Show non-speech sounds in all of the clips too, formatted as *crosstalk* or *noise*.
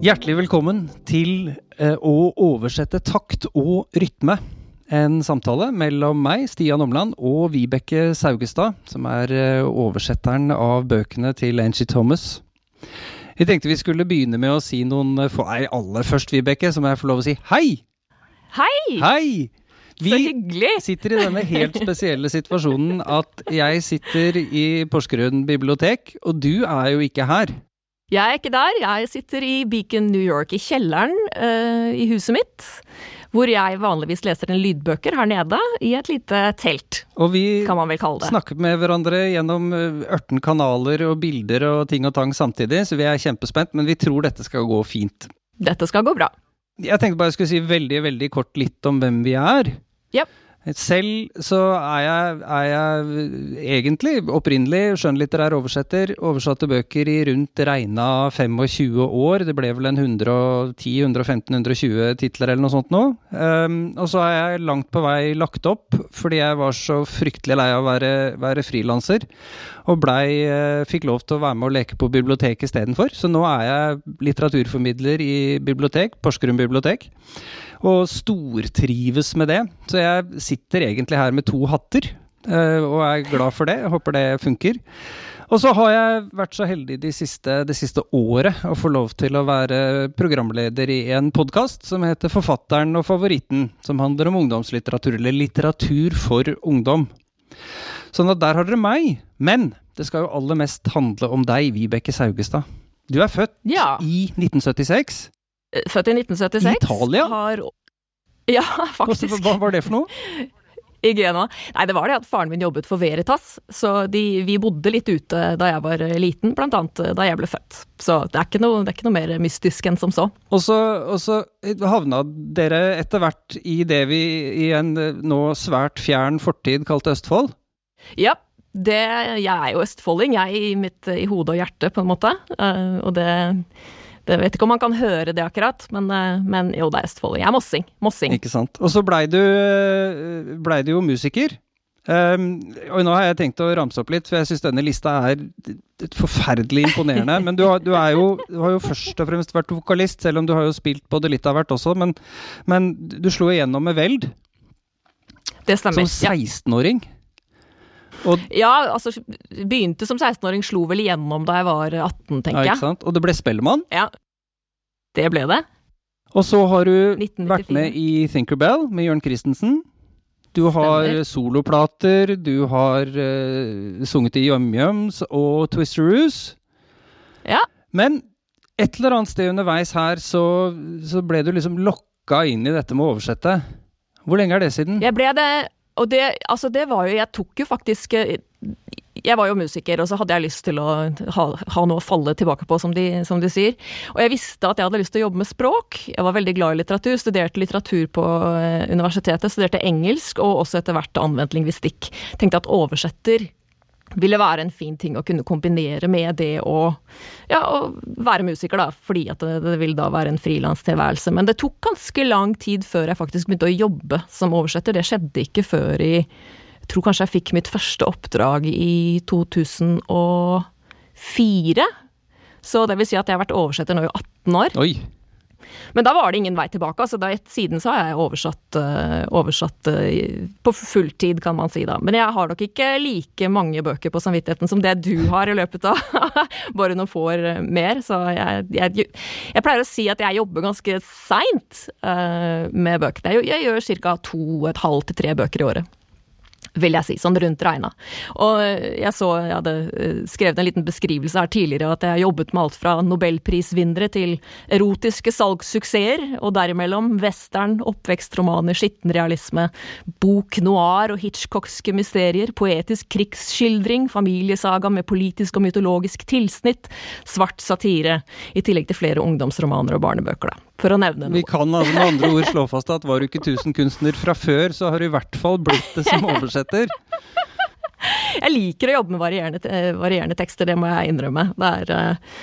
Hjertelig velkommen til eh, å oversette takt og rytme. En samtale mellom meg, Stian Omland, og Vibeke Saugestad, som er eh, oversetteren av bøkene til Angie Thomas. Vi tenkte vi skulle begynne med å si noen for, få Nei, aller først, Vibeke, så må jeg få lov å si hei! Hei! Hei! Hyggelig! sitter i denne helt spesielle situasjonen at jeg sitter i Porsgrunn bibliotek, og du er jo ikke her. Jeg er ikke der. Jeg sitter i Beacon, New York, i kjelleren uh, i huset mitt. Hvor jeg vanligvis leser en lydbøker her nede, i et lite telt. Og vi kan man vel kalle det. snakker med hverandre gjennom 18 kanaler og bilder og ting og tang samtidig, så vi er kjempespent, men vi tror dette skal gå fint. Dette skal gå bra. Jeg tenkte bare jeg skulle si veldig, veldig kort litt om hvem vi er. Yep. Selv så er jeg, er jeg egentlig opprinnelig skjønnlitterær oversetter. Oversatte bøker i rundt regna 25 år. Det ble vel en 110-115-120 titler eller noe sånt nå. Um, og så er jeg langt på vei lagt opp fordi jeg var så fryktelig lei av å være, være frilanser. Og blei, uh, fikk lov til å være med og leke på biblioteket istedenfor. Så nå er jeg litteraturformidler i bibliotek, Porsgrunn bibliotek og stortrives med det. Så jeg sitter egentlig her med to hatter, eh, og er glad for det. Jeg håper det funker. Og så har jeg vært så heldig det siste, det siste året å få lov til å være programleder i en podkast som heter Forfatteren og favoritten, som handler om ungdomslitteratur, eller litteratur for ungdom. Sånn at der har dere meg. Men det skal jo aller mest handle om deg, Vibeke Saugestad. Du er født ja. i 1976. Født i 1976. Italia? Har... Ja, *laughs* faktisk. Hva var det for noe? I Genoa. Nei, det var det at faren min jobbet for Veritas, så de, vi bodde litt ute da jeg var liten, blant annet da jeg ble født. Så det er ikke noe, er ikke noe mer mystisk enn som så. Og så, og så havna dere etter hvert i det vi i en nå svært fjern fortid kalte Østfold? Ja. Det, jeg er jo østfolding, jeg i mitt i hode og hjerte, på en måte. Uh, og det jeg vet ikke om man kan høre det akkurat, men, men jo, det er østfolding. Jeg er mossing. Mossing. Ikke sant. Og så blei du, ble du jo musiker. Um, og nå har jeg tenkt å ramse opp litt, for jeg syns denne lista er forferdelig imponerende. men du har, du, jo, du har, jo, først og fremst vært vokalist, selv om du har jo spilt både litt av hvert også. Men, men du slo igjennom med Veld. Det stemmer. Som 16-åring. Ja. Og, ja, altså begynte som 16-åring, slo vel igjennom da jeg var 18, tenker jeg. Ja, ikke sant? Og det ble Spellemann? Ja. Det ble det. Og så har du 1994. vært med i Thinkerbell med Jørn Christensen. Du har Stemmer. soloplater, du har uh, sunget i YumYums og Twisteroos. Ja. Men et eller annet sted underveis her så, så ble du liksom lokka inn i dette med å oversette. Hvor lenge er det siden? Jeg ble det og det, altså det var jo Jeg tok jo faktisk eh, jeg var jo musiker, og så hadde jeg lyst til å ha, ha noe å falle tilbake på, som de, som de, sier. Og jeg visste at jeg hadde lyst til å jobbe med språk. Jeg var veldig glad i litteratur, studerte litteratur på eh, universitetet, studerte engelsk og også etter hvert anvendt lingvistikk. Tenkte at oversetter ville være en fin ting å kunne kombinere med det å, ja, å være musiker, da, fordi at det, det vil da være en frilanstilværelse. Men det tok ganske lang tid før jeg faktisk begynte å jobbe som oversetter. Det skjedde ikke før i Jeg tror kanskje jeg fikk mitt første oppdrag i 2004. Så det vil si at jeg har vært oversetter nå i 18 år. Oi. Men da var det ingen vei tilbake. altså da, Siden så har jeg oversatt, uh, oversatt uh, på fulltid, kan man si da. Men jeg har nok ikke like mange bøker på samvittigheten som det du har i løpet av *laughs* bare noen få år mer. Så jeg, jeg, jeg, pleier å si at jeg jobber ganske seint uh, med bøkene. Jeg, jeg gjør ca. to et halvt til tre bøker i året vil jeg si, sånn rundt regna. Og jeg så, jeg hadde eh, skrevet en liten beskrivelse her tidligere, at jeg har jobbet med alt fra nobelprisvinnere til erotiske salgssuksesser, og derimellom western, oppvekstromaner, skittenrealisme, bok noir og hitchcockske mysterier, poetisk krigsskildring, familiesaga med politisk og mytologisk tilsnitt, svart satire, i tillegg til flere ungdomsromaner og barnebøker, da for å nevne noe. Vi kan altså med andre ord slå fast at var du ikke tusenkunstner fra før, så har du i hvert fall blitt det som oversetter. Jeg liker å jobbe med varierende, eh, varierende tekster, det må jeg innrømme. Det er uh,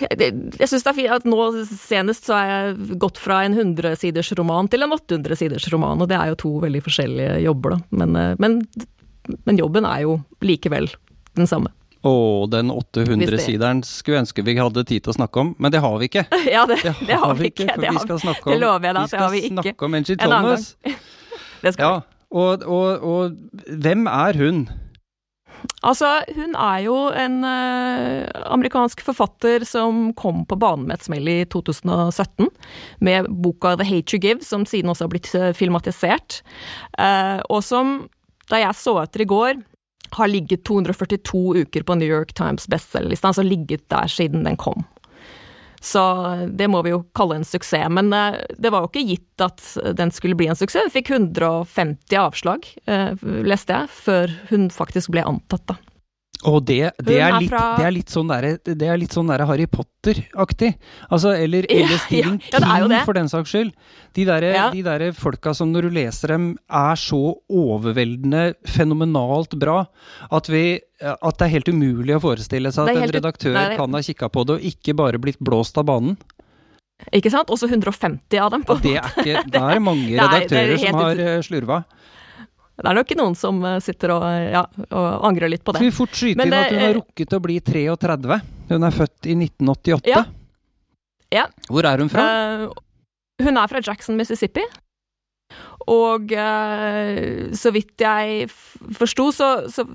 jeg, jeg syns det er fint at nå senest så har jeg gått fra en 100-siders roman til en 800-siders roman, og det er jo to veldig forskjellige jobber, da. Men, uh, men, men jobben er jo likevel den samme. Å, den 800-sideren skulle ønske vi hadde tid til å snakke om, men det har vi ikke. *laughs* Ja, det, det, det har vi ikke. for vi skal snakke om, det lover jeg deg at vi det har vi skal ikke. snakke om Angie Thomas. *laughs* det skal Ja, og, og, og hvem er hun? Altså, hun er jo en uh, amerikansk forfatter som kom på banen med et smell i 2017, med boka The Hate You Give, som siden også har blitt eh, filmatisert, uh, og som, da jeg så etter i går, har ligget 242 uker på New York Times bestselgerliste, altså ligget der siden den kom. Så det må vi jo kalle en suksess. Men eh, det var jo ikke gitt at den skulle bli en suksess. Hun fikk 150 avslag, eh, leste jeg, før hun faktisk ble antatt, da. Og det, det, er litt, det er litt sånn derre det er litt sånn derre Harry Potter-aktig. Altså, eller, eller Stephen ja, ja, King, for den saks skyld. De derre Ja. de der folka som når du leser dem, er så overveldende fenomenalt bra at, vi, at det er helt umulig å forestille seg at en redaktør redaktør det kan ha kikka på det og ikke bare blitt blåst av banen. Ikke sant? Også 150 av dem. på det er ikke *laughs* Det er mange Nei, det er redaktører som har eh, slurva. Det er nok noen som eh, sitter og, ja, og angrer litt på Skal det. vi fort skyte inn at hun har rukket å bli 33? Hun er født i 1988. Ja. Ja. Hvor er hun fra? Uh, hun er fra Jackson, Mississippi. Og uh, så vidt jeg forsto, så, så,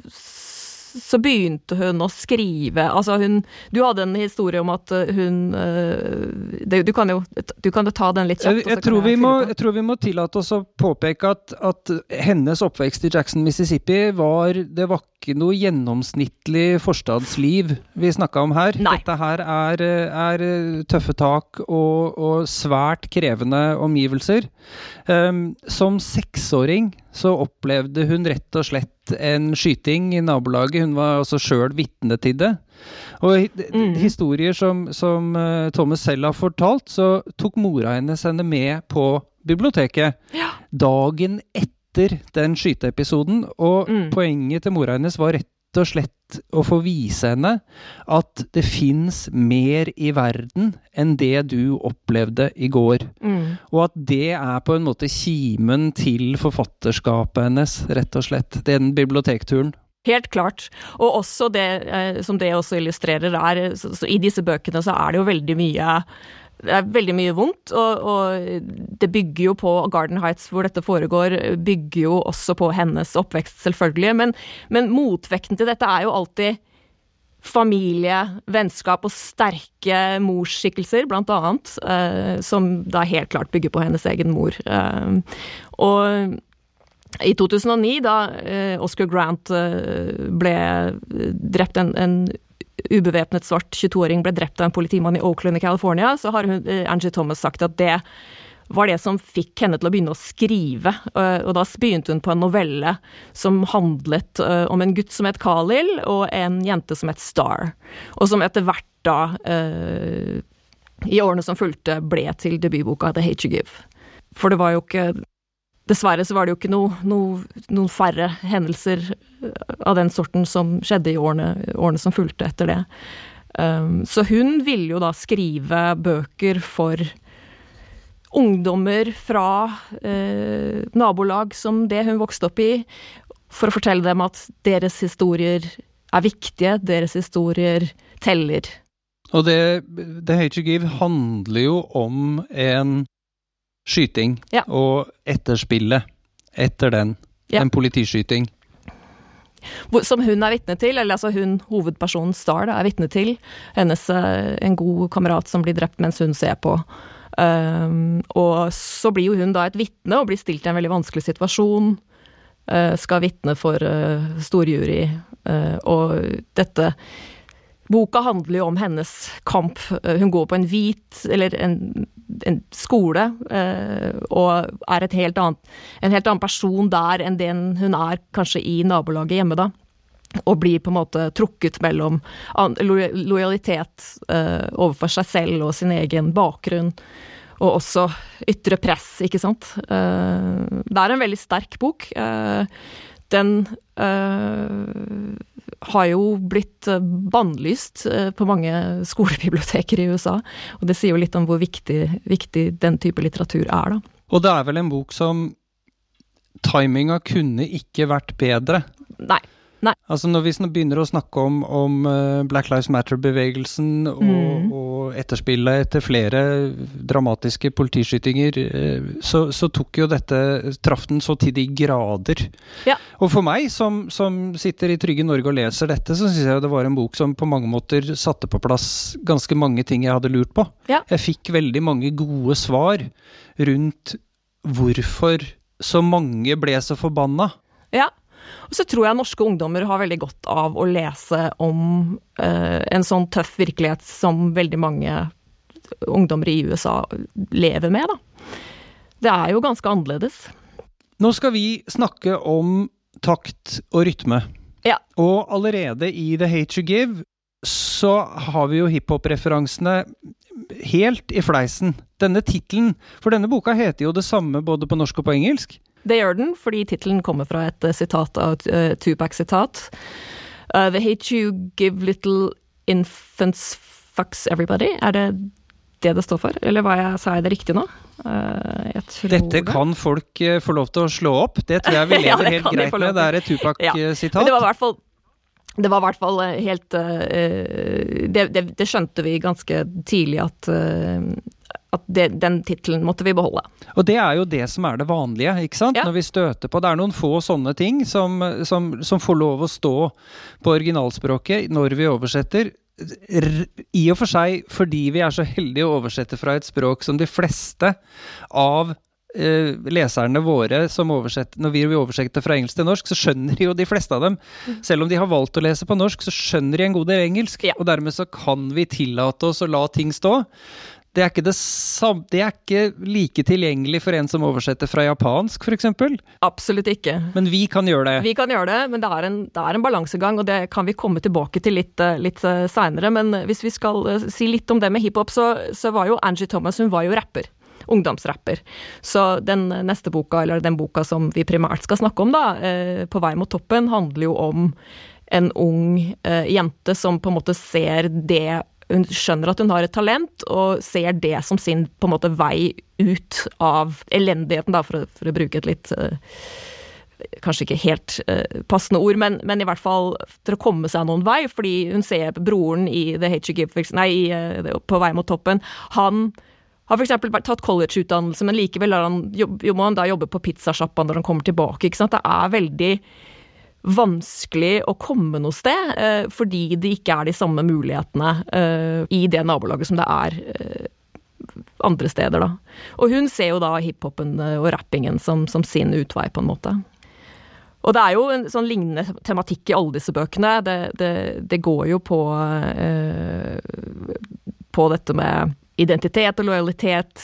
så begynte hun å skrive Altså, hun Du hadde en historie om at eh, hun eh, det, Du kan jo du kan ta den litt kjapt. Jeg, jeg, tror vi må, jeg tror vi må tillate oss å påpeke at, at hennes oppvekst i Jackson, Mississippi, var Det var ikke noe gjennomsnittlig forstadsliv vi snakka om her. Nei. Dette her er, er tøffe tak og, og svært krevende omgivelser. Um, som seksåring så opplevde hun rett og slett en skyting i nabolaget. Hun var også sjøl vitne til det. Og Mm. historier som, som eh, Thomas selv har fortalt, så tok mora hennes henne med på biblioteket Ja. dagen etter den skyteepisoden. Og Mm. poenget til mora hennes var rett og slett å få vise henne at det fins mer i verden enn det du opplevde i går. Mm. Og at det er på en måte kimen til forfatterskapet hennes, rett og slett. Den bibliotekturen. Helt klart. Og også det eh, som det også illustrerer, er I disse bøkene så er det jo veldig mye det er veldig mye vondt, og, og det bygger jo på Garden Heights, hvor dette foregår, bygger jo også på hennes oppvekst, selvfølgelig. Men, men motvekten til dette er jo alltid familie, vennskap og sterke morsskikkelser, blant annet, eh, som da helt klart bygger på hennes egen mor. Eh, og i 2009, da eh, Oscar Grant eh, ble drept, en, en ubevæpnet svart 22-åring ble drept av en politimann i Oakland i California, så har hun, eh, Angie Thomas sagt at det var det som fikk henne til å begynne å skrive. eh, Og da begynte hun på en novelle som handlet eh, om en gutt som het Khalil, og en jente som het Star. Og som etter hvert da, i årene som fulgte, ble til debutboka The Hate You Give. For det var jo ikke Dessverre så var det jo ikke noe, noe, noen færre hendelser eh, av den sorten som skjedde i årene, årene som fulgte etter det. Um, så hun ville jo da skrive bøker for ungdommer fra eh, nabolag som det hun vokste opp i, for å fortelle dem at deres historier er viktige, deres historier teller. Og det, The Hate You Give handler jo om en skyting Ja. og etterspillet etter den. Ja. En politiskyting. Som hun er vitne til, eller altså hun, hovedpersonen Star, da, er vitne til. Hennes, eh, en god kamerat som blir drept mens hun ser på. Um, og så blir jo hun da et vitne og blir stilt i en veldig vanskelig situasjon. Uh, skal vitne for uh, storjury. uh, og dette Boka handler jo om hennes kamp. Eh, Hun går på en hvit, eller en, en skole, eh, og er helt annet, en helt annen person der enn den hun er kanskje i nabolaget hjemme, da. Og blir på en måte trukket mellom lojalitet eh, overfor seg selv og sin egen bakgrunn, og også ytre press, ikke sant. Eh, det er en veldig sterk bok. Eh, den eh, har jo blitt eh, bannlyst eh, på mange *laughs* skolebiblioteker i USA, og det sier jo litt om hvor viktig, viktig den type litteratur er, da. Og det er vel en bok som Timinga kunne ikke vært bedre. Nei. Nei. Altså Når vi begynner å snakke om, om Black Lives Matter-bevegelsen og, Mm. Og etterspillet etter flere dramatiske politiskytinger, uh, så, så tok jo dette traff den så til de grader. Ja. Og for meg, som, som sitter i trygge Norge og leser dette, så syns jeg det var en bok som på mange måter satte på plass ganske mange ting jeg hadde lurt på. Ja. Jeg fikk veldig mange gode svar rundt hvorfor så mange ble så forbanna. Ja. Og så tror jeg norske ungdommer har veldig godt av å lese om eh, en sånn tøff virkelighet som veldig mange ungdommer i USA lever med, da. Det er jo ganske annerledes. Nå skal vi snakke om takt og rytme. Ja. Og allerede i The Hate You Give så har vi jo hiphop-referansene helt i fleisen. Denne tittelen, for denne boka heter jo det samme både på norsk og på engelsk. Det gjør den, fordi tittelen kommer fra et eh, sitat av uh, Tupac-sitat. Uh, The hate you give little infants fucks everybody. Er det det det står for? Eller hva jeg, sa jeg det riktig nå? Dette det. kan folk få lov til å slå opp. Det tror jeg vi *laughs* Ja, lever det helt greit med. Det er et Tupac-sitat. det var i hvert fall det var i hvert fall helt det, det, det skjønte vi ganske tidlig at, at det, den tittelen måtte vi beholde. Og det er jo det som er det vanlige, ikke sant? Ja. Når vi støter på Det er noen få sånne ting som, som, som får lov å stå på originalspråket når vi oversetter. I og for seg fordi vi er så heldige å oversette fra et språk som de fleste av eh, leserne våre som oversetter, Når vi oversetter fra engelsk til norsk, så skjønner jo de fleste av dem. Selv om de har valgt å lese på norsk, så skjønner de en god del engelsk. Ja. Og dermed så kan vi tillate oss å la ting stå. Det er, ikke det, det er ikke like tilgjengelig for en som oversetter fra japansk, f.eks. Absolutt ikke. Men vi kan gjøre det. Vi kan gjøre det, men det er en, det er en balansegang, og det kan vi komme tilbake til litt, eh, litt eh, seinere. Men hvis vi skal eh, si litt om det med hiphop, så, så var jo Angie Thomas hun var jo rapper. Ungdomsrapper. Så den neste boka, eller den boka som vi primært skal snakke om, da, 'På vei mot toppen', handler jo om en ung jente som på en måte ser det hun skjønner at hun har et talent, og ser det som sin på en måte vei ut av elendigheten, da, for for å bruke et litt eh, Kanskje ikke helt eh, passende ord, men, men i hvert fall til å komme seg noen vei. Fordi hun ser broren i The Hate You Give, nei, i, eh, På vei mot toppen. Han har f.eks. tatt collegeutdannelse, men likevel han, må han da jobbe på pizzasjappa når han kommer tilbake. Det er veldig vanskelig å komme noe sted, eh, fordi det ikke er de samme mulighetene eh, i det nabolaget som det er eh, andre steder, da. Og hun ser jo da hiphopen og rappingen som, som sin utvei, på en måte. Og det er jo en sånn lignende tematikk i alle disse bøkene. Det, det, det går jo på på dette med identitet og lojalitet,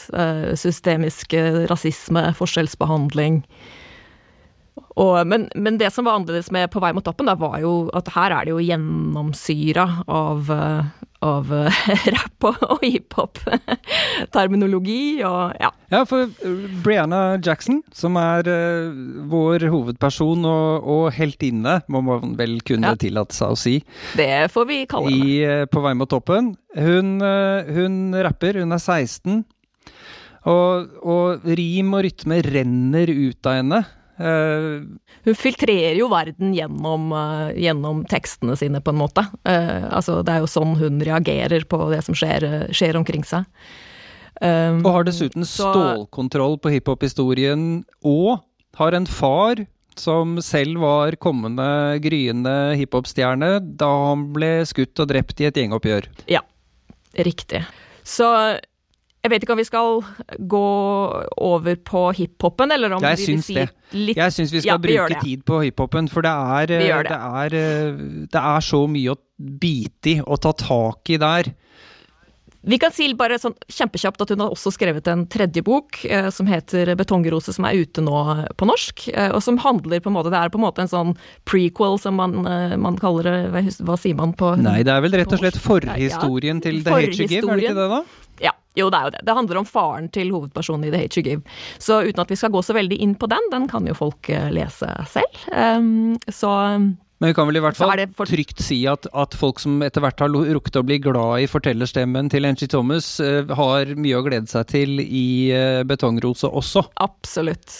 systemisk rasisme, forskjellsbehandling. Og, men, men det som var annerledes med På vei mot toppen, da, var jo at her er det jo gjennomsyra av, eh, av eh, *laughs* rapp og, og hiphop. *laughs* Terminologi og ja. Ja, for uh, Brianna Jackson, som er uh, vår hovedperson og, og heltinne, må man vel kunne Ja. tillate seg å si, Det får vi kalle i, det. uh, På vei mot toppen. Hun, uh, hun rapper, hun er 16, og, og rim og rytme renner ut av henne. Uh, Hun filtrerer jo verden gjennom, eh, gjennom tekstene sine, på en måte. Eh, altså, det er jo sånn hun reagerer på det som skjer, eh, skjer omkring seg. Og har dessuten stålkontroll på hiphop-historien, og har en far som selv var kommende gryende hiphop-stjerne da han ble skutt og drept i et gjengoppgjør. Ja, riktig. Så jeg vet ikke om vi skal gå over på hiphopen, eller om Jeg vi vil si det. litt Jeg syns vi skal Ja, vi bruke tid på hiphopen, for det er, det. det. er, eh, det er så mye å bite i og ta tak i der. Vi kan si bare sånn kjempekjapt at hun har også skrevet en tredje bok eh, som heter 'Betongrose', som er ute nå på norsk. Eh, og som handler på en måte Det er på en måte en sånn prequel, som man, eh, man kaller det. Hva, hva sier man på Nei, det er vel rett og slett forhistorien ja, til The Hate You Give, er det ikke det da? Jo det er jo det. Det handler om faren til hovedpersonen i The Hate You Give. Så uten at vi skal gå så veldig inn på den, den kan jo folk eh, lese selv. Um, så Men vi kan vel i hvert fall for- trygt si at, at folk som etter hvert har rukket å bli glad i fortellerstemmen til Angie Thomas, uh, har mye å glede seg til i uh, Betongrose også. absolutt.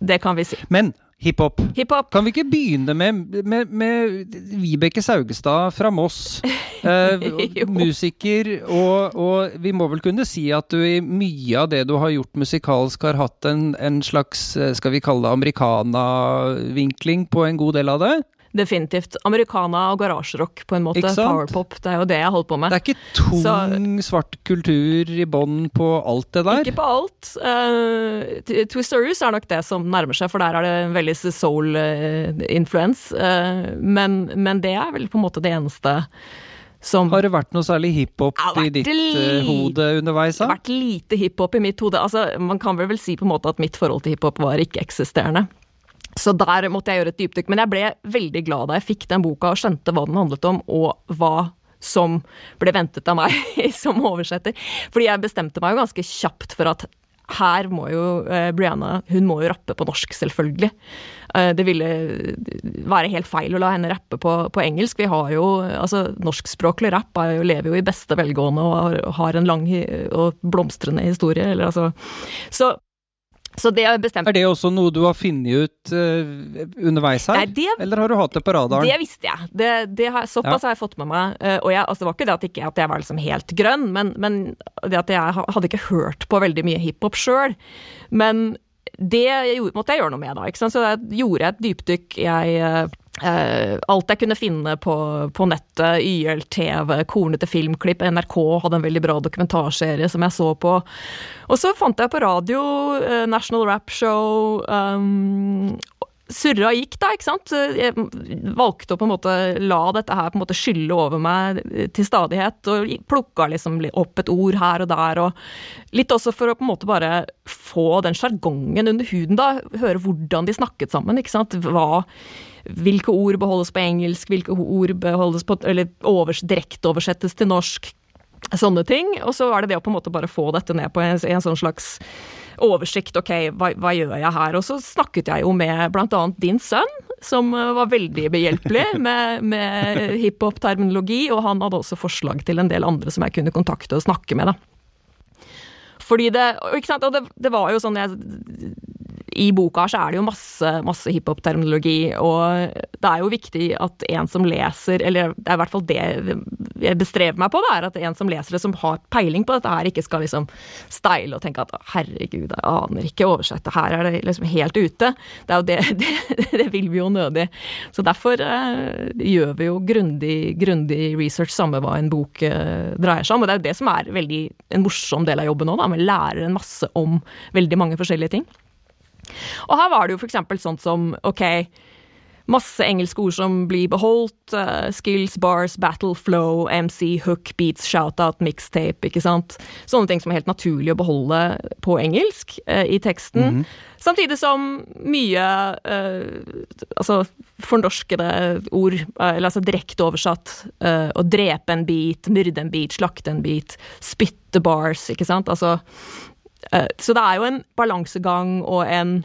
Det kan vi si. Men Hiphop. Hip Kan vi ikke begynne med, med, med Vibeke Saugestad fra Moss? *laughs* Eh, musiker, og, og vi må vel kunne si at du i mye av det du har gjort musikalsk, har hatt en, en slags, eh, skal vi kalle det americana-vinkling på en god del av det? Definitivt. Americana og garasjerock, på en måte. Powerpop. Det er jo det jeg holder på med. Det er ikke tung, svart kultur i bånn på alt det der? Ikke på alt. Uh, Twisterus er nok det som nærmer seg, for der er det en veldig soul-influence. men, men det er vel på en måte det eneste som Har det vært noe særlig hiphop i ditt uh, hode underveis? Det har vært lite hiphop i mitt hode. Altså, man kan vel vel si på en måte at mitt forhold til hiphop var ikke-eksisterende. Så der måtte jeg gjøre et dypdykk. Men jeg ble veldig glad da jeg fikk den boka og skjønte hva den handlet om, og hva som ble ventet av meg *laughs* som oversetter. Fordi jeg bestemte meg jo ganske kjapt for at her må jo eh, Brianna Hun må jo rappe på norsk, selvfølgelig. Eh, det ville være helt feil å la henne rappe på, på engelsk. Vi har jo altså Norskspråklig rapp jo, lever jo i beste velgående og har, har en lang og blomstrende historie. Eller, altså. så, så det er, Er det også noe du har funnet ut uh, underveis her? Nei, det Eller har du hatt det på radaren? Det visste jeg. Det, det har, såpass har jeg fått med meg. Uh, Og jeg, altså, det var ikke det at, ikke, at jeg var liksom helt grønn, men, men det at jeg hadde ikke hørt på veldig mye hiphop sjøl. Men det gjorde, måtte jeg gjøre noe med, da. Så jeg gjorde et dypdykk. Jeg eh, alt jeg kunne finne på, på nettet, YLTV, kornete filmklipp, NRK hadde en veldig bra dokumentarserie som jeg så på. Og så fant jeg på radio eh, National Rap Show. Um, surra gikk, da, ikke sant. Jeg valgte å på en måte la dette her på en måte skylle over meg til stadighet, og plukka liksom opp et ord her og der, og litt også for å på en måte bare få den sjargongen under huden, da. Høre hvordan de snakket sammen, ikke sant. Hva hvilke ord beholdes på engelsk, hvilke ord beholdes på, eller overs, direkteoversettes til norsk. Sånne ting. Og så er det det å på en måte bare få dette ned på en, en sånn slags oversikt. Ok, hva, hva gjør jeg her? Og så snakket jeg jo med bl.a. din sønn, som eh, var veldig behjelpelig *laughs* med, med hiphop-terminologi, og han hadde også forslag til en del andre som jeg kunne kontakte og snakke med, da. Fordi det, ikke sant, og det, det var jo sånn jeg i boka så er det jo masse, masse hiphop-terminologi, og det er jo viktig at en som leser, eller det er i hvert fall det jeg bestrever meg på, det er at en som leser det, som har peiling på dette her, ikke skal liksom steile og tenke at herregud, jeg aner ikke oversette, her er det liksom helt ute. Det er jo det, *laughs* det, det vil vi jo nødig. Så derfor eh, gjør vi jo grundig, grundig research, samme hva en bok eh, dreier seg om, og det er jo det som er veldig en morsom del av jobben nå, da, vi lærer en masse om veldig mange forskjellige ting. Og her var det jo eksempel sånt som, ok, masse engelske ord som blir beholdt, Uh, skills, bars, battle, flow, MC, hook, beats, shoutout, mixtape, ikke sant. Sånne ting som er helt naturlig å beholde på engelsk uh, i teksten. Samtidig som mye uh, altså fornorskede ord, eller altså direkte oversatt, å drepe en beat, myrde en beat, slakte en beat, spytte bars, ikke sant. Altså Så det er jo en balansegang og en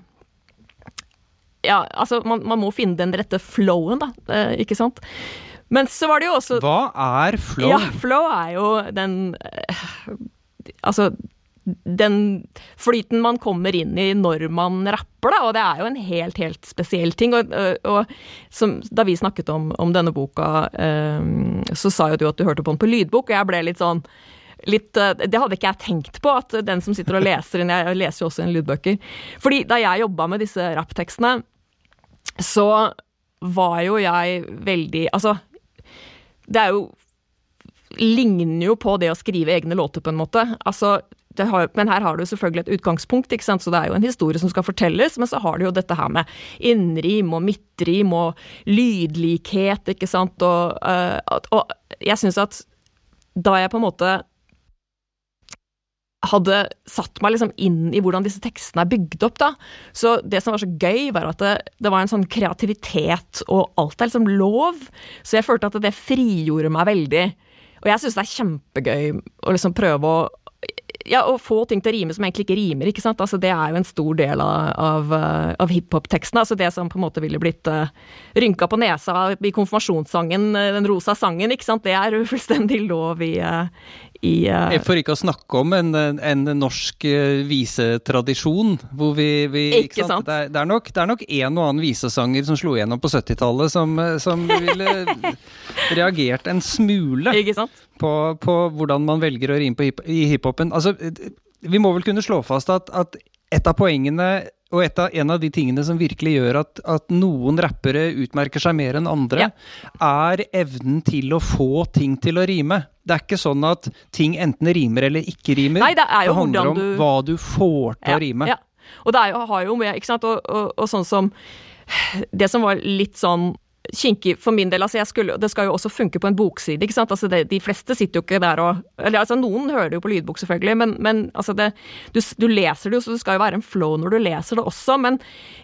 Ja, altså, man, man må finne den rette flowen, da, eh, ikke sant? Men så var det jo også Hva er flow? Ja, flow er jo den eh, Altså den flyten man kommer inn i når man rapper, da, og det er jo en helt, helt spesiell ting. Og, og, som, da vi snakket om, om denne boka, eh, så sa jo du at du hørte på den på lydbok, og jeg ble litt sånn Litt, eh, det hadde ikke jeg tenkt på, at den som sitter og leser inn Jeg leser jo også inn lydbøker. Fordi da jeg jobba med disse rapptekstene, så var jo jeg veldig Altså, det er jo Ligner jo på det å skrive egne låter, på en måte. Altså, har, men her har du selvfølgelig et utgangspunkt, ikke sant? så det er jo en historie som skal fortelles, men så har du jo dette her med innrim og midtrim og lydlikhet, ikke sant, og, eh, og jeg syns at da jeg på en måte hadde satt meg liksom inn i hvordan disse tekstene er bygd opp, da. Så det som var så gøy, var at det, det var en sånn kreativitet, og alt er liksom lov. Så jeg følte at det frigjorde meg veldig. Og jeg syns det er kjempegøy å liksom prøve å ja, å få ting til å rime som egentlig ikke rimer, ikke sant. Altså, det er jo en stor del av, av, eh, av hiphop-teksten. Altså det som på en måte ville blitt uh, rynka på nesa i konfirmasjonssangen, den rosa sangen, ikke sant. Det er jo fullstendig lov i, uh, i uh, For ikke å snakke om en, en norsk uh, visetradisjon, hvor vi, vi Ikke, sant? sant? Det, er, det, er nok, det, er, nok, en og annen visesanger som slo igjennom på 70-tallet, som, som ville *laughs* reagert en smule på, på, hvordan man velger å rime hip, i hiphopen. Altså, vi må vel kunne slå fast at, at et av poengene og av, en av de tingene som virkelig gjør at, at noen rappere utmerker seg mer enn andre, ja. er evnen til å få ting til å rime. Det er ikke sånn at ting enten rimer eller ikke rimer. Nei, det, det handler om du... hva du får til ja, å rime. Ja. Og det jo, har jo med, ikke sant, og, og, og sånn som Det som var litt sånn kinkig for min del. altså skulle, Det skal jo også funke på en bokside. ikke sant? Altså det, De fleste sitter jo ikke der og eller altså Noen hører det jo på lydbok, selvfølgelig, men, men altså det, du, du, leser det jo, så det skal jo være en flow når du leser det også. Men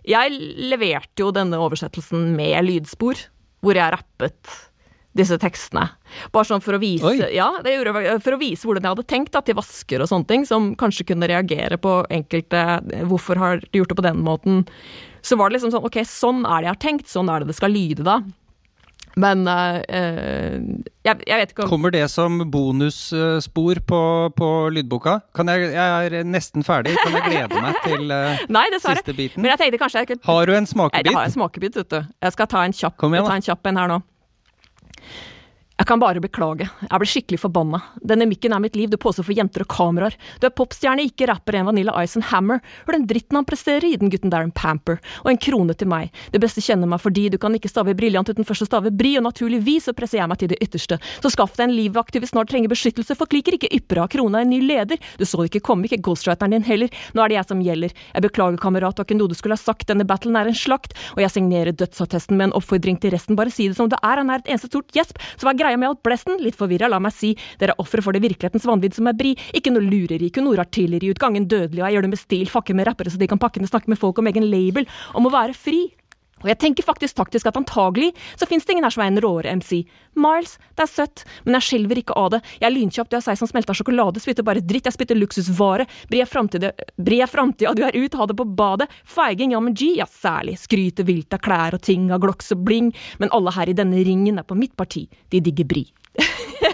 jeg leverte jo denne oversettelsen med lydspor, hvor jeg rappet disse tekstene. Bare sånn for å vise Oi. ja, det gjorde, for å vise hvordan jeg hadde tenkt da, til vasker og sånne ting, som kanskje kunne reagere på enkelte Hvorfor har de gjort det på den måten? Så var det liksom sånn Ok, sånn er det jeg har tenkt, sånn er det det skal lyde da. Men uh, jeg, jeg, vet ikke om Kommer det som bonusspor på, på lydboka? Jeg, jeg, er nesten ferdig. Kan jeg glede meg til uh, *laughs* Nei, siste biten? Men jeg tenkte kanskje jeg kunne Har du en smakebit? Nei, jeg har en smakebit, vet du. Jeg skal ta en kjapp, igjen, ta en, kjapp en her nå. Jeg kan bare beklage, jeg ble skikkelig forbanna. Denne mikken er mitt liv, du påstår for jenter og kameraer. Du er popstjerne, ikke rapper, en Vanilla Ice and Hammer. Hør den dritten han presterer i, den gutten der en pamper. Og en krone til meg. Det beste kjenner meg fordi du kan ikke stave briljant uten først å stave bri, og naturligvis så presser jeg meg til det ytterste. Så skaff deg en livvakt du snart trenger beskyttelse, folk liker ikke ypper av krona en ny leder. Du så det ikke komme, ikke ghostwriteren din heller. Nå er det jeg som gjelder. Jeg beklager, kamerat, det var ikke noe du skulle ha sagt, denne battlen er en slakt, og jeg signerer dødsattesten med en oppfordring til resten, bare si det som det er, han er et eneste stort gjesp, så vær er greia med alt blesten? litt forvirra, la meg si, dere er ofre for det virkelighetens vanvidd som er bri, ikke noe lureri, kun artilleri, utgangen dødelig, og jeg gjør det med stil, fakker med rappere så de kan pakke ned, snakke med folk om egen label, om å være fri. Og jeg tenker faktisk taktisk at antagelig så finnes det ingen her som er en råere MC. Miles, det er søtt, men jeg skjelver ikke av det. Jeg er lynkjapp, du er seig som smelta sjokolade, spytter bare dritt, jeg spytter luksusvare. Bre framtida, du er ut, ha det på badet. Feiging, ja, men G, ja særlig. Skryter vilt av klær og ting, av gloks og bling. Men alle her i denne ringen er på mitt parti, de digger bri. *laughs*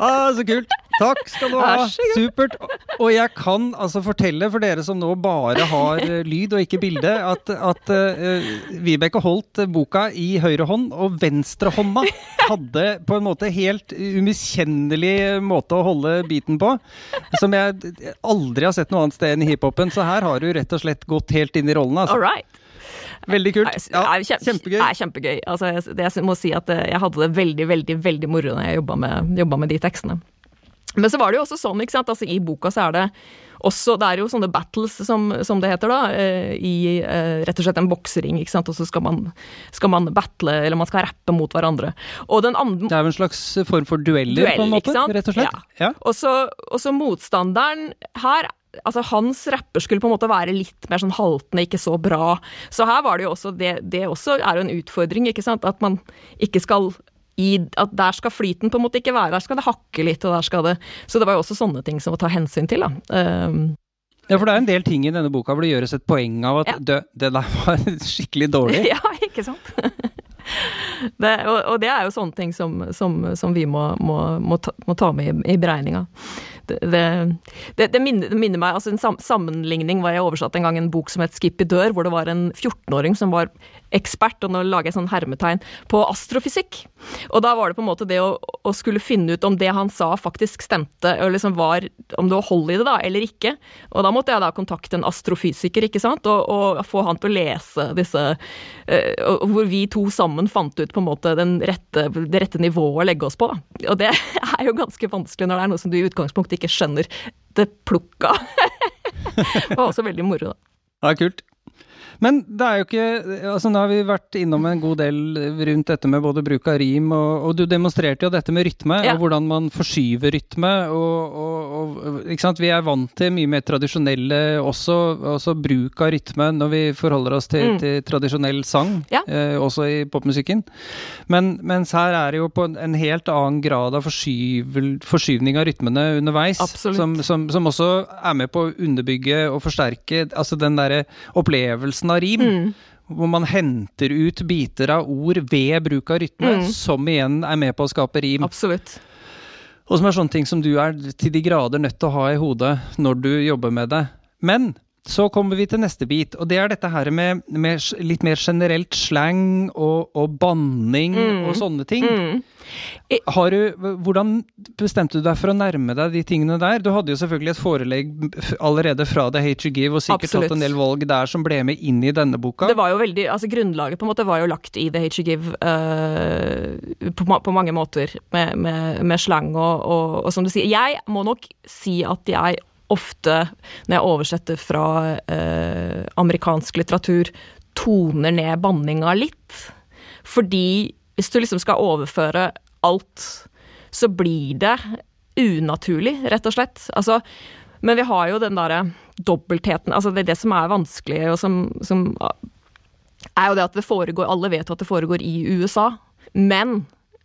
ah, så kult! Takk skal du ha. Supert. Og jeg kan altså fortelle for dere som nå bare har eh, lyd og ikke bilde, at, at uh, Vibeke holdt boka i høyre hånd, og venstrehånda hadde på en måte helt umiskjennelig måte å holde biten på, som jeg aldri har sett noe annet sted enn i hiphopen. Så her har du rett og slett gått helt inn i rollen. Altså. All right. Veldig kult. Ja, kjempe, kjempegøy. Er kjempegøy. Altså, jeg, jeg, må si at eh, jeg hadde det veldig, veldig veldig moro når jeg jobba med, med, de tekstene. Men så var det jo også sånn, ikke sant. Altså, I boka så er det også Det er jo sånne battles, som, som det heter, da. Eh, I eh, rett og slett en boksering, ikke sant. Og så skal man, skal man battle, eller man skal rappe mot hverandre. Og den andre Det er jo en slags form for dueller, Duell, på en måte? Rett og slett? Ja. ja. Og så motstanderen her altså Hans rapper skulle på en måte være litt mer sånn haltende, ikke så bra. Så her var det jo også det Det også er jo en utfordring, ikke sant. At man ikke skal i, at der skal flyten på en måte ikke være, der skal det hakke litt, og der skal det Så det var jo også sånne ting som å ta hensyn til, da. Um, ja, for det er en del ting i denne boka hvor det gjøres et poeng av at ja. det, det der var *laughs* skikkelig dårlig. *laughs* ja, ikke sant. *laughs* Det, og, og, det er jo sånne ting som, som, som vi må, må, må, ta, må, ta, med i, i beregninga det, det, det, minner, meg altså En sammenligning var jeg oversatt en gang en bok som het Skip i dør, hvor det var en 14-åring som var ekspert, og nå lager jeg sånn hermetegn, på astrofysikk. Og da var det på en måte det å, å skulle finne ut om det han sa faktisk stemte, og liksom var, om det var hold i det da, eller ikke. Og da måtte jeg da kontakte en astrofysiker, ikke sant, og, og få han til å lese disse uh, Hvor vi to sammen fant ut på en måte rette, det rette nivået å legge oss på. Da. Og det *laughs* er jo ganske vanskelig når det er noe som du i utgangspunktet ikke skjønner det plukka. *laughs* det var også veldig moro, da. Ja, kult. Men det er jo ikke altså Nå har vi vært innom en god del rundt dette med både bruk av rim, og, og du demonstrerte jo dette med rytme, ja. og hvordan man forskyver rytme. Og, og, og, ikke sant? Vi er vant til mye mer tradisjonelle også, også bruk av rytme når vi forholder oss til, mm. til tradisjonell sang, ja. eh, også i popmusikken. Men, mens her er det jo på en helt annen grad av forskyvel, forskyvning av rytmene underveis, som, som, som, også er med på å underbygge og forsterke altså den derre opplevelsen av rim. Mm. Hvor man henter ut biter av ord ved bruk av rytme, mm. som igjen er med på å skape rim. Absolutt. Og som er sånne ting som du er til de grader nødt til å ha i hodet når du jobber med det. Men så kommer vi til neste bit, og det er dette her med, med litt mer generelt slang og, og banning mm. og sånne ting. Mm. Har du, hvordan bestemte du deg for å nærme deg de tingene der? Du hadde jo selvfølgelig et forelegg allerede fra The Hate You Give, og sikkert Absolutt. tatt en del valg der som ble med inn i denne boka. Det var jo veldig, altså Grunnlaget på en måte var jo lagt i The Hate You Give uh, på, på, mange måter, med, med, med slang og, og, og som du sier. Jeg må nok si at jeg ofte, når jeg oversetter fra eh, amerikansk litteratur, toner ned banninga litt. Fordi hvis du liksom skal overføre alt, så blir det unaturlig, rett og slett. Altså, men vi har jo den derre dobbeltheten Altså, det er det som er vanskelig, og som, som er jo det at det foregår Alle vet jo at det foregår i USA, men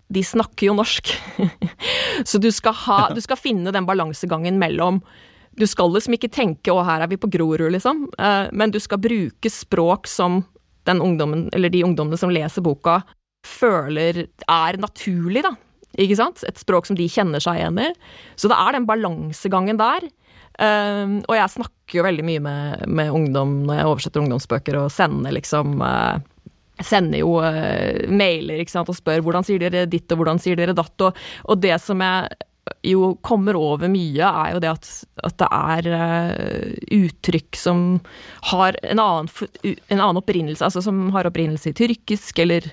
de snakker jo norsk. *laughs* så du skal, ha, du skal finne den balansegangen mellom du skal liksom ikke tenke 'å, her er vi på Grorud', liksom, uh, men du skal bruke språk som den ungdommen, eller de ungdommene som leser boka, føler er naturlig, da. Ikke sant? Et språk som de kjenner seg igjen i. Så det er den balansegangen der. Um, og jeg snakker jo veldig mye med, med, ungdom når jeg oversetter ungdomsbøker, og sender liksom uh, sender jo uh, mailer ikke sant, og spør hvordan sier dere ditt og hvordan sier dere datt. Og, og det som jeg jo kommer over mye, er jo det at, at det er uh, uttrykk som har en annen, en annen, opprinnelse, altså som har opprinnelse i tyrkisk eller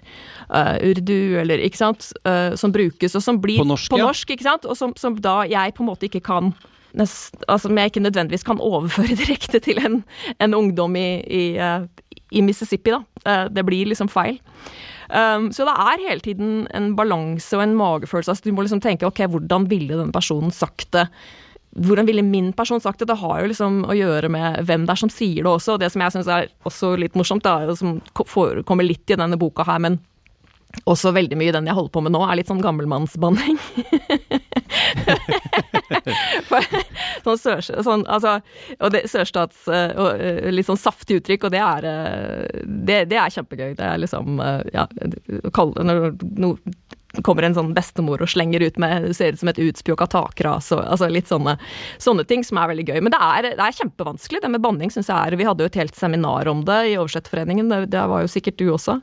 uh, urdu, eller ikke sant, uh, som brukes, og som blir på norsk, på norsk ikke sant, og som, som, da jeg på en måte ikke kan nest, altså Som jeg ikke nødvendigvis kan overføre *laughs* direkte til en, en ungdom i, i, i Mississippi, da. det blir liksom feil. Um, så det er hele tiden en balanse og en magefølelse. Altså, du må liksom tenke ok, hvordan ville den personen sagt det? Hvordan ville min person sagt det? Det har jo liksom å gjøre med hvem det er som sier det også. Og det som jeg syns er også litt morsomt, det er jo som forekommer litt i denne boka her, men også veldig mye den jeg holder på med nå, er litt sånn gammelmannsbanning. *laughs* sånn, sør, sånn altså, og det, sørstats uh, og, uh, Litt sånn saftig uttrykk, og det er, uh, det, det, er kjempegøy. Det er liksom Ja, når no, kommer en sånn bestemor og slenger ut med Ser ut som et utspjåka takras og altså litt sånne, sånne, ting som er veldig gøy. Men det er, det er kjempevanskelig, det med banning, syns jeg er Vi hadde jo et helt seminar om det i Oversettforeningen, det, det var jo sikkert du også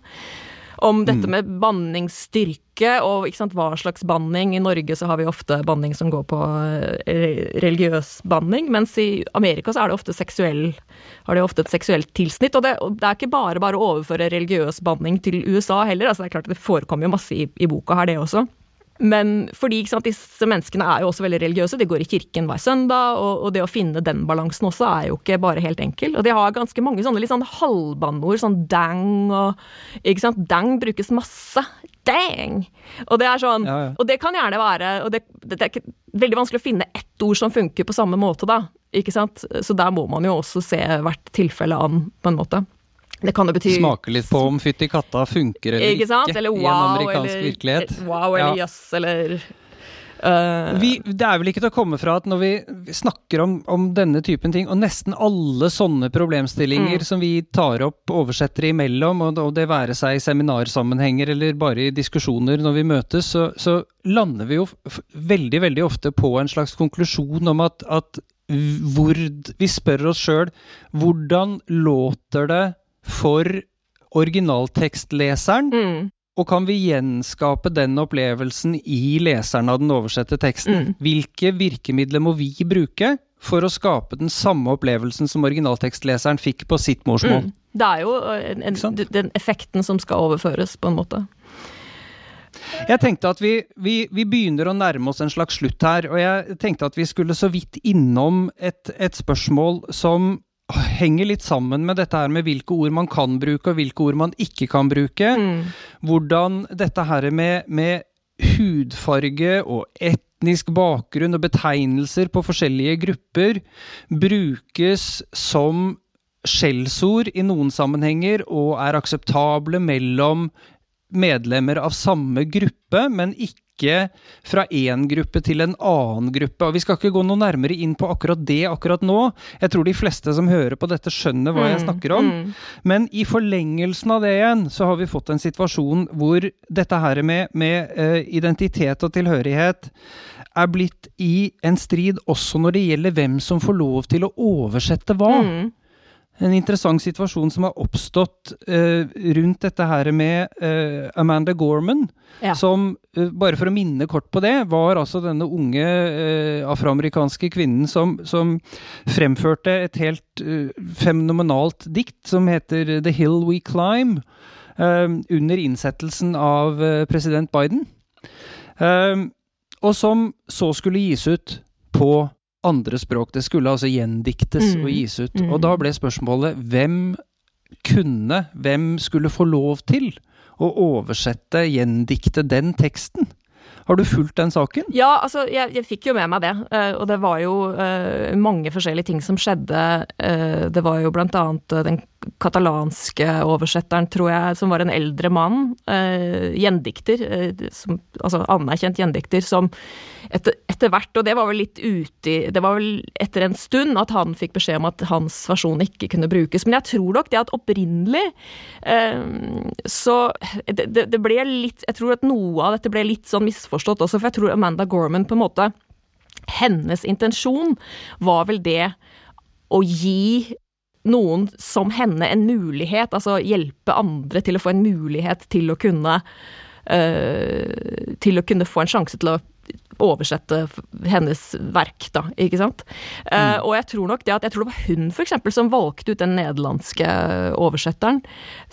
om dette mm. med banningsstyrke og sant, hva slags banning. I Norge så har vi ofte banning som går på eh, religiøs banning, mens i Amerika så er det ofte seksuell har det ofte et seksuelt tilsnitt. Og det, og det er ikke bare bare å overføre religiøs banning til USA heller. altså Det er klart det forekommer jo masse i, i boka her, det også. Men fordi sant, disse menneskene er jo også veldig religiøse, de går i kirken hver søndag, og, og, det å finne den balansen også er jo ikke bare helt enkel. Og de har ganske mange sånne litt sånn halvbanneord, sånn dang og ikke sant, Dang brukes masse. Dang! Og det er sånn, ja, ja. og det kan gjerne være og det, det, er ikke veldig vanskelig å finne ett ord som funker på samme måte, da. Ikke sant? Så der må man jo også se hvert tilfelle an, på en måte. Det kan jo bety Smake litt på om fytti katta funker eller ikke, ikke eller wow, i en amerikansk eller, virkelighet. Wow eller jøss, yes, eller uh, vi, Det er vel ikke til å komme fra at når vi snakker om, om denne typen ting, og nesten alle sånne problemstillinger mm. som vi tar opp oversettere imellom, og, og det være seg i seminarsammenhenger eller bare i diskusjoner når vi møtes, så, så lander vi jo veldig, veldig ofte på en slags konklusjon om at, at hvor, vi spør oss sjøl hvordan låter det for originaltekstleseren. Mm. Og kan vi gjenskape den opplevelsen i leseren av den oversette teksten? Mm. Hvilke virkemidler må vi bruke for å skape den samme opplevelsen som originaltekstleseren fikk på sitt morsmål? Mm. Det er jo en, en, den effekten som skal overføres, på en måte. Jeg tenkte at vi, vi, vi, begynner å nærme oss en slags slutt her, og jeg tenkte at vi skulle så vidt innom et, et spørsmål som henger litt sammen med dette her med hvilke ord man kan bruke, og hvilke ord man ikke kan bruke. Mm. Hvordan dette her med, med hudfarge og etnisk bakgrunn og betegnelser på forskjellige grupper brukes som skjellsord i noen sammenhenger og er akseptable mellom medlemmer av samme gruppe, men ikke fra én gruppe til en annen gruppe. Og Vi skal ikke gå noe nærmere inn på akkurat det akkurat nå. Jeg tror de fleste som hører på dette, skjønner hva jeg Mm, snakker om. mm. Men i forlengelsen av det igjen, så har vi fått en situasjon hvor dette her med, med uh, identitet og tilhørighet er blitt i en strid også når det gjelder hvem som får lov til å oversette hva. Mm. En interessant situasjon som har oppstått uh, rundt dette her med uh, Amanda Gorman, Ja. som, uh, bare for å minne kort på det, var altså denne unge afroamerikanske kvinnen som, som fremførte et helt fenomenalt dikt som heter The Hill We Climb, under innsettelsen av president Biden. Og som så skulle gis ut på andre språk. Det skulle altså gjendiktes Mm, og gis ut. mm. Og da ble spørsmålet hvem kunne, hvem skulle få lov til å oversette, gjendikte den teksten? Har du fulgt den saken? Ja, altså, jeg, jeg fikk jo med meg det. Uh, og det var jo uh, mange forskjellige ting som skjedde. Uh, det var jo blant annet den katalanske oversetteren, tror jeg, som var en eldre mann. gjendikter. som, altså anerkjent gjendikter, som etter, etter hvert, og det var vel litt uti Det var vel etter en stund at han fikk beskjed om at hans versjon ikke kunne brukes. Men jeg tror nok det at opprinnelig eh, så det, det, ble litt Jeg tror at noe av dette ble litt sånn misforstått også, for jeg tror Amanda Gorman på en måte Hennes intensjon var vel det å gi noen som henne en mulighet, altså hjelpe andre til å få en mulighet til å kunne eh, Til å kunne få en sjanse til å oversette hennes verk, da, ikke sant. Eh, og jeg tror nok det at Jeg tror det var hun, for eksempel, som valgte ut den nederlandske oversetteren,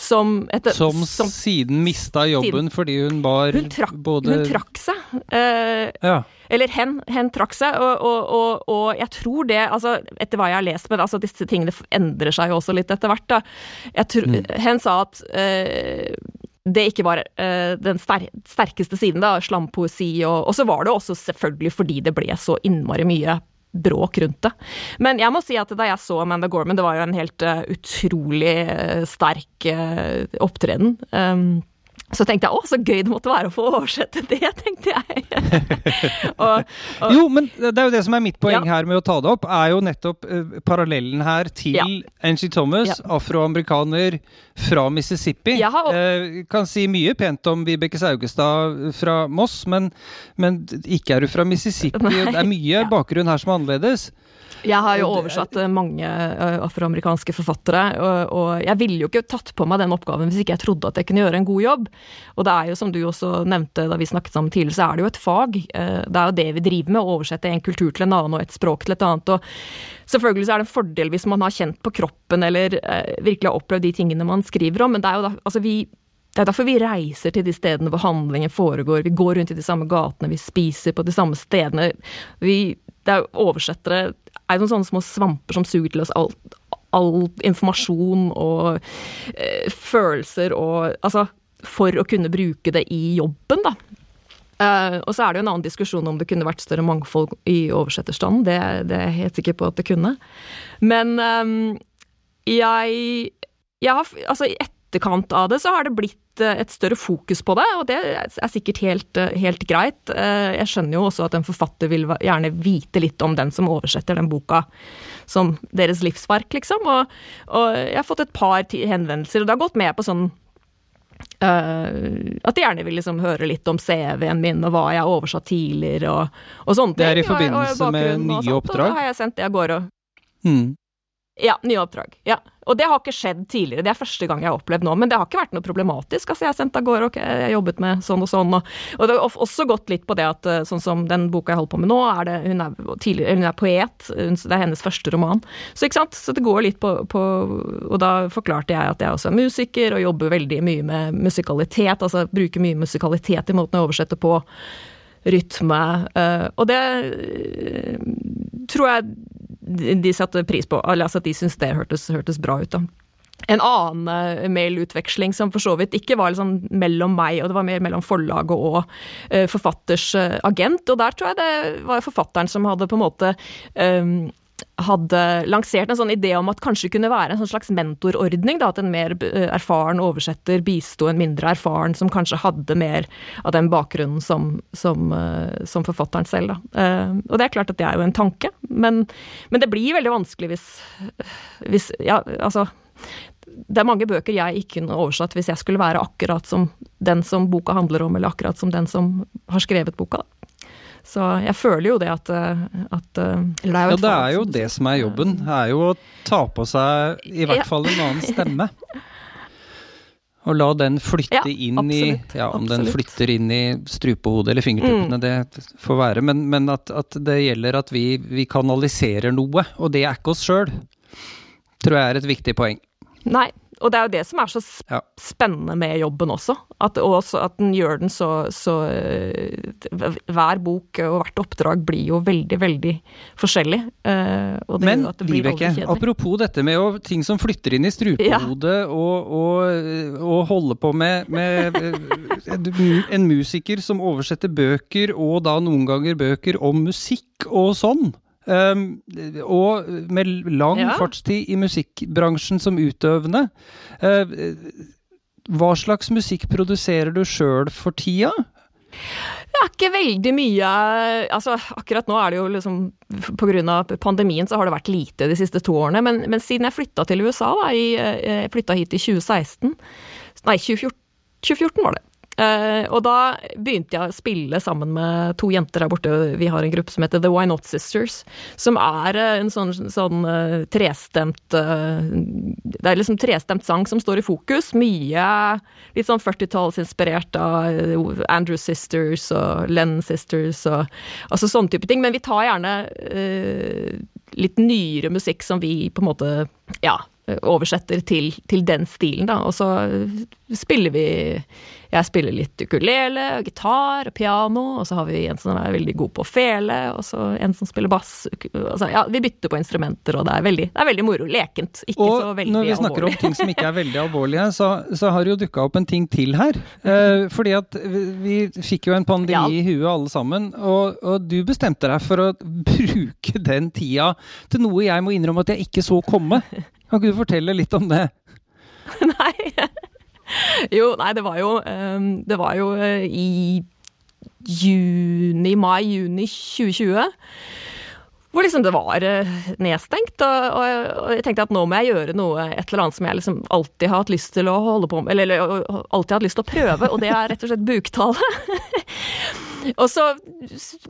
som etter, Som, siden mista jobben fordi hun var hun trakk, både hun trakk seg. Uh, Ja. eller hen, hen trakk seg, og, og, og, og jeg tror det, altså etter hva jeg har lest, men altså disse tingene endrer seg jo også litt etter hvert, da. Jeg tror, Mm. Hen sa at eh, det ikke var uh, den ster sterkeste siden, da, slampoesi, og, og så var det også selvfølgelig fordi det ble så innmari mye bråk rundt det. Men jeg må si at da jeg så Amanda Gorman, det var jo en helt uh, utrolig uh, sterk opptreden. Um, så tenkte jeg å, så gøy det måtte være å få oversette det, *laughs* tenkte jeg. *laughs* og, og, Jo, men det er jo det som er mitt poeng Ja. her med å ta det opp, er jo nettopp uh, parallellen her til Ja. Angie Thomas, Ja. afroamerikaner fra Mississippi. Har- uh, kan si mye pent om Vibeke Saugestad fra Moss, men, men ikke er du fra Mississippi. *laughs* Nei. Det er mye bakgrunn her som er annerledes. Jeg har jo er- oversatt eh, mange eh, afroamerikanske forfattere, og, og jeg ville jo ikke tatt på meg den oppgaven hvis ikke jeg trodde at jeg kunne gjøre en god jobb. Og det er jo, som du også nevnte da vi snakket sammen tidligere, så er det jo et fag. Eh, Det er jo det vi driver med, å oversette en kultur til en annen og et språk til et annet. Og selvfølgelig så er det en fordel hvis man har kjent på kroppen eller virkelig har opplevd de tingene man skriver om, men det er jo da, altså vi det er derfor vi reiser til de stedene hvor handlingen foregår. Vi går rundt i de samme gatene, vi spiser på de samme stedene. Vi, det er oversettere er jo noen sånne små svamper som suger til oss all, all informasjon og eh, følelser og Altså, for å kunne bruke det i jobben, da. Eh, og så er det jo en annen diskusjon om det kunne vært større mangfold i oversetterstanden. Det, det er jeg helt sikker på at det kunne. Men ehm, jeg, jeg har Altså, i etterkant av det så har det blitt eh, et større fokus på det, og det er sikkert helt, eh, helt greit. Eh, Jeg skjønner jo også at en forfatter vil gjerne vite litt om den som oversetter den boka som deres livsverk, liksom. Og, og jeg har fått et par henvendelser, og det har gått med på sånn Uh, at de gjerne vil liksom høre litt om CV-en min og hva jeg har oversatt tidligere og, og sånne Det er i forbindelse og- og med nye oppdrag? Og da har jeg sendt det av gårde. og Mm. Ja, nye oppdrag. Ja. Og det har ikke skjedd tidligere, det er første gang jeg har opplevd nå. Men det har ikke vært noe problematisk. Altså, jeg har sendt av gårde, og jeg jobbet med sånn og sånn. Og, og det har også gått litt på det at eh, sånn som den boka jeg holder på med nå, er det, hun, er hun er poet. Det er hennes første roman. Så ikke sant, så det går litt på, på Og da forklarte jeg at jeg også er musiker og jobber veldig mye med musikalitet. Altså bruker mye musikalitet i måten jeg oversetter på. Rytme. eh, og det eh, tror jeg de satte pris på, altså at de syntes det hørtes, hørtes bra ut. da. En annen uh, mailutveksling som for så vidt ikke var liksom mellom meg, og det var mer mellom forlaget og uh, forfatters uh, agent. Og der tror jeg det var forfatteren som hadde på en måte um, hadde lansert en sånn idé om at kanskje kunne være en sånn slags mentorordning. Da, at en mer eh, erfaren oversetter bisto en mindre erfaren, som kanskje hadde mer av den bakgrunnen som, som, eh, som forfatteren selv. Da. Eh, og det er klart at det er jo en tanke, men, men det blir veldig vanskelig hvis, hvis Ja, altså det er mange bøker jeg ikke kunne oversatt hvis jeg skulle være akkurat som den som boka handler om, eller akkurat som den som har skrevet boka. Da. Så jeg føler jo det at, eh, at eh, det Ja, det er jo det som er jobben. Det er jo å ta på seg i hvert fall en annen stemme. *laughs* Og la den flytte ja, inn absolutt, i Ja, om absolutt. den flytter inn i strupehodet eller fingertuppene, mm. det får være. Men, men at, at, det gjelder at vi, vi, kanaliserer noe, og det er ikke oss sjøl. Tror jeg er et viktig poeng. Nei, og det er jo det som er så spennende med jobben også. At, også at den gjør den så, så uh, Hver bok og hvert oppdrag blir jo veldig, veldig forskjellig. Uh, Men Vibeke, apropos dette med jo, ting som flytter inn i strupehodet ja. og, og, og holde på med, med en musiker som oversetter bøker, og da noen ganger bøker om musikk og sånn. Um, og med lang ja. fartstid i musikkbransjen som utøvende. Uh, hva slags musikk produserer du sjøl for tida? Det er ikke veldig mye altså Akkurat nå er det jo liksom Pga. pandemien så har det vært lite de siste to årene. Men, men siden jeg flytta til USA, da, jeg, jeg flytta hit i 2016 Nei, 2014, 2014 var det. Uh, og da begynte jeg å spille sammen med to jenter der borte. Vi har en gruppe som heter The Why Not Sisters. Som er uh, en sånn, sånn uh, trestemt Det er liksom trestemt sang som står i fokus. Mye litt sånn 40-tallsinspirert av Andrew Sisters og Len Sisters og altså sånne type ting. Men vi tar gjerne litt nyere musikk som vi på en måte ja, oversetter til, til den stilen, da. Og så spiller vi Jeg spiller litt ukulele og gitar og piano, og så har vi en som er veldig god på fele, og så en som spiller bass. Altså, ja, vi bytter på instrumenter, og det er veldig, det er veldig moro. Lekent. Ikke og så veldig alvorlig. Og når vi snakker alvorlig. om ting som ikke er veldig alvorlige, så, så har det jo dukka opp en ting til her. Eh, fordi at vi fikk jo en pandemi ja. i huet alle sammen, og, og du bestemte deg for å *laughs* bruke den tida til noe jeg må innrømme at jeg ikke så komme. Kan ikke du fortelle litt om det? *laughs* nei. Jo, nei, det var jo um, Det var jo uh, i juni, mai-juni 2020. Hvor liksom det var uh, nedstengt, og, og, jeg tenkte at nå må jeg gjøre noe, et eller annet som jeg liksom alltid har hatt lyst til å holde på med, eller, eller alltid har hatt lyst til å prøve, og det er rett og slett buktale. *laughs* Og så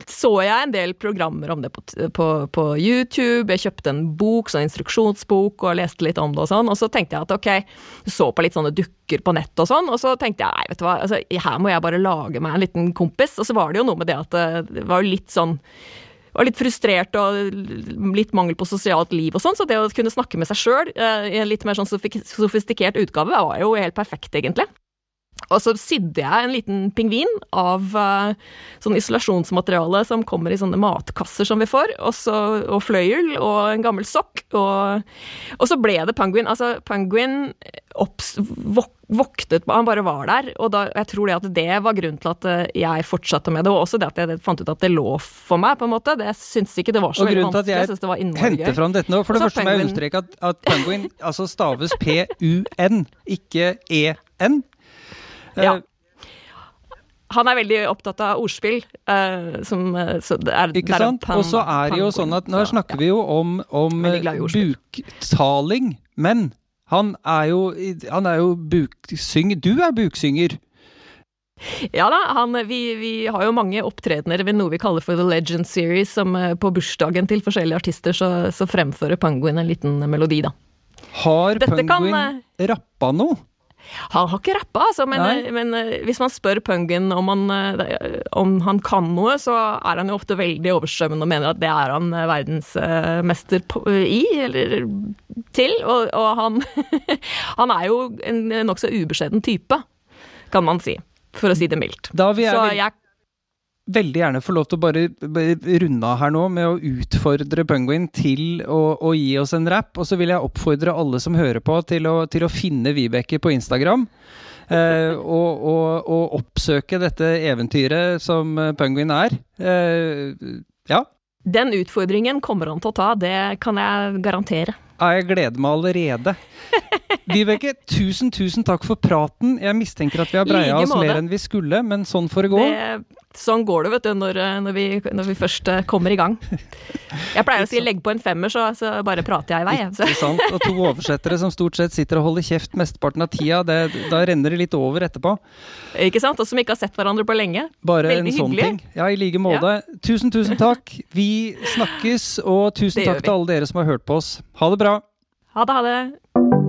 så jeg en del programmer om det på, på, på, YouTube. Jeg kjøpte en bok, sånn instruksjonsbok, og leste litt om det og sånn. Og så tenkte jeg at ok, så på litt sånne dukker på nett og sånn, og så tenkte jeg nei, vet du hva, altså, her må jeg bare lage meg en liten kompis. Og så var det jo noe med det at eh, det var litt sånn var litt frustrert og litt mangel på sosialt liv og sånn, så det å kunne snakke med seg sjøl eh, i en litt mer sånn sofistikert utgave var jo helt perfekt, egentlig. Og så sydde jeg en liten pingvin av uh, sånn isolasjonsmateriale som kommer i sånne matkasser som vi får, og, så, og fløyel og en gammel sokk. Og, og, så ble det Penguin. Altså, Penguin opps, vok, voktet Han bare var der. Og da, jeg tror det at det var grunnen til at eh, jeg fortsatte med det, og også det at jeg fant ut at det lå for meg, på en måte. Det, syns ikke det var så veldig vanskelig. Jeg, jeg henter fram dette nå, for det første må jeg understreke at, at penguin altså staves P-U-N, ikke E-N. Ja. Eh, han er veldig opptatt av ordspill. Uh, som, så det er, ikke sant? Og så er det jo sånn at nå snakker vi jo om, om buktaling, men han er jo, han er jo buksynger. Du er buksynger. Ja da, han, vi, vi, har jo mange opptredener ved noe vi kaller for The Legend Series, som på bursdagen til forskjellige artister så, så fremfører Penguin en liten melodi, da. Har Dette Penguin kan, rappa noe? Han har ikke rappa, altså, men, men, eh, hvis man spør Pungen om han, eh, om han, kan noe, så er han jo ofte veldig overstrømmende og mener at det er han eh, verdensmester i, eller til. Og, og han, *laughs* han er jo en nokså ubeskjeden type, kan man si. For å si det mildt. Da vi er så jeg veldig gjerne få lov til å bare, runde av her nå med å utfordre Penguin til å, å gi oss en rap. Og så vil jeg oppfordre alle som hører på, til å, til å finne Vibeke på Instagram. Eh, og, og, og, oppsøke dette eventyret som Penguin er. Eh, ja. Den utfordringen kommer han til å ta, det kan jeg garantere. Ja, jeg gleder meg allerede. *laughs* Vibeke, tusen, tusen takk for praten. Jeg mistenker at vi har breia oss mer enn vi skulle, men sånn får det gå. Det, sånn går det, vet du, når, når, vi, når, vi, først eh, kommer i gang. Jeg pleier å si 'legg på en femmer', så, så bare prater jeg i vei. Ikke sant. Og to oversettere som stort sett sitter og holder kjeft mesteparten av tida. Det, da renner det litt over etterpå. Ikke sant. Og som ikke har sett hverandre på lenge. Bare Veldig en sånn hyggelig. ting. Ja, i like måte. Ja. Tusen, tusen takk. Vi snakkes, og tusen takk til alle dere som har hørt på oss. Ha det bra. Ha det, ha det.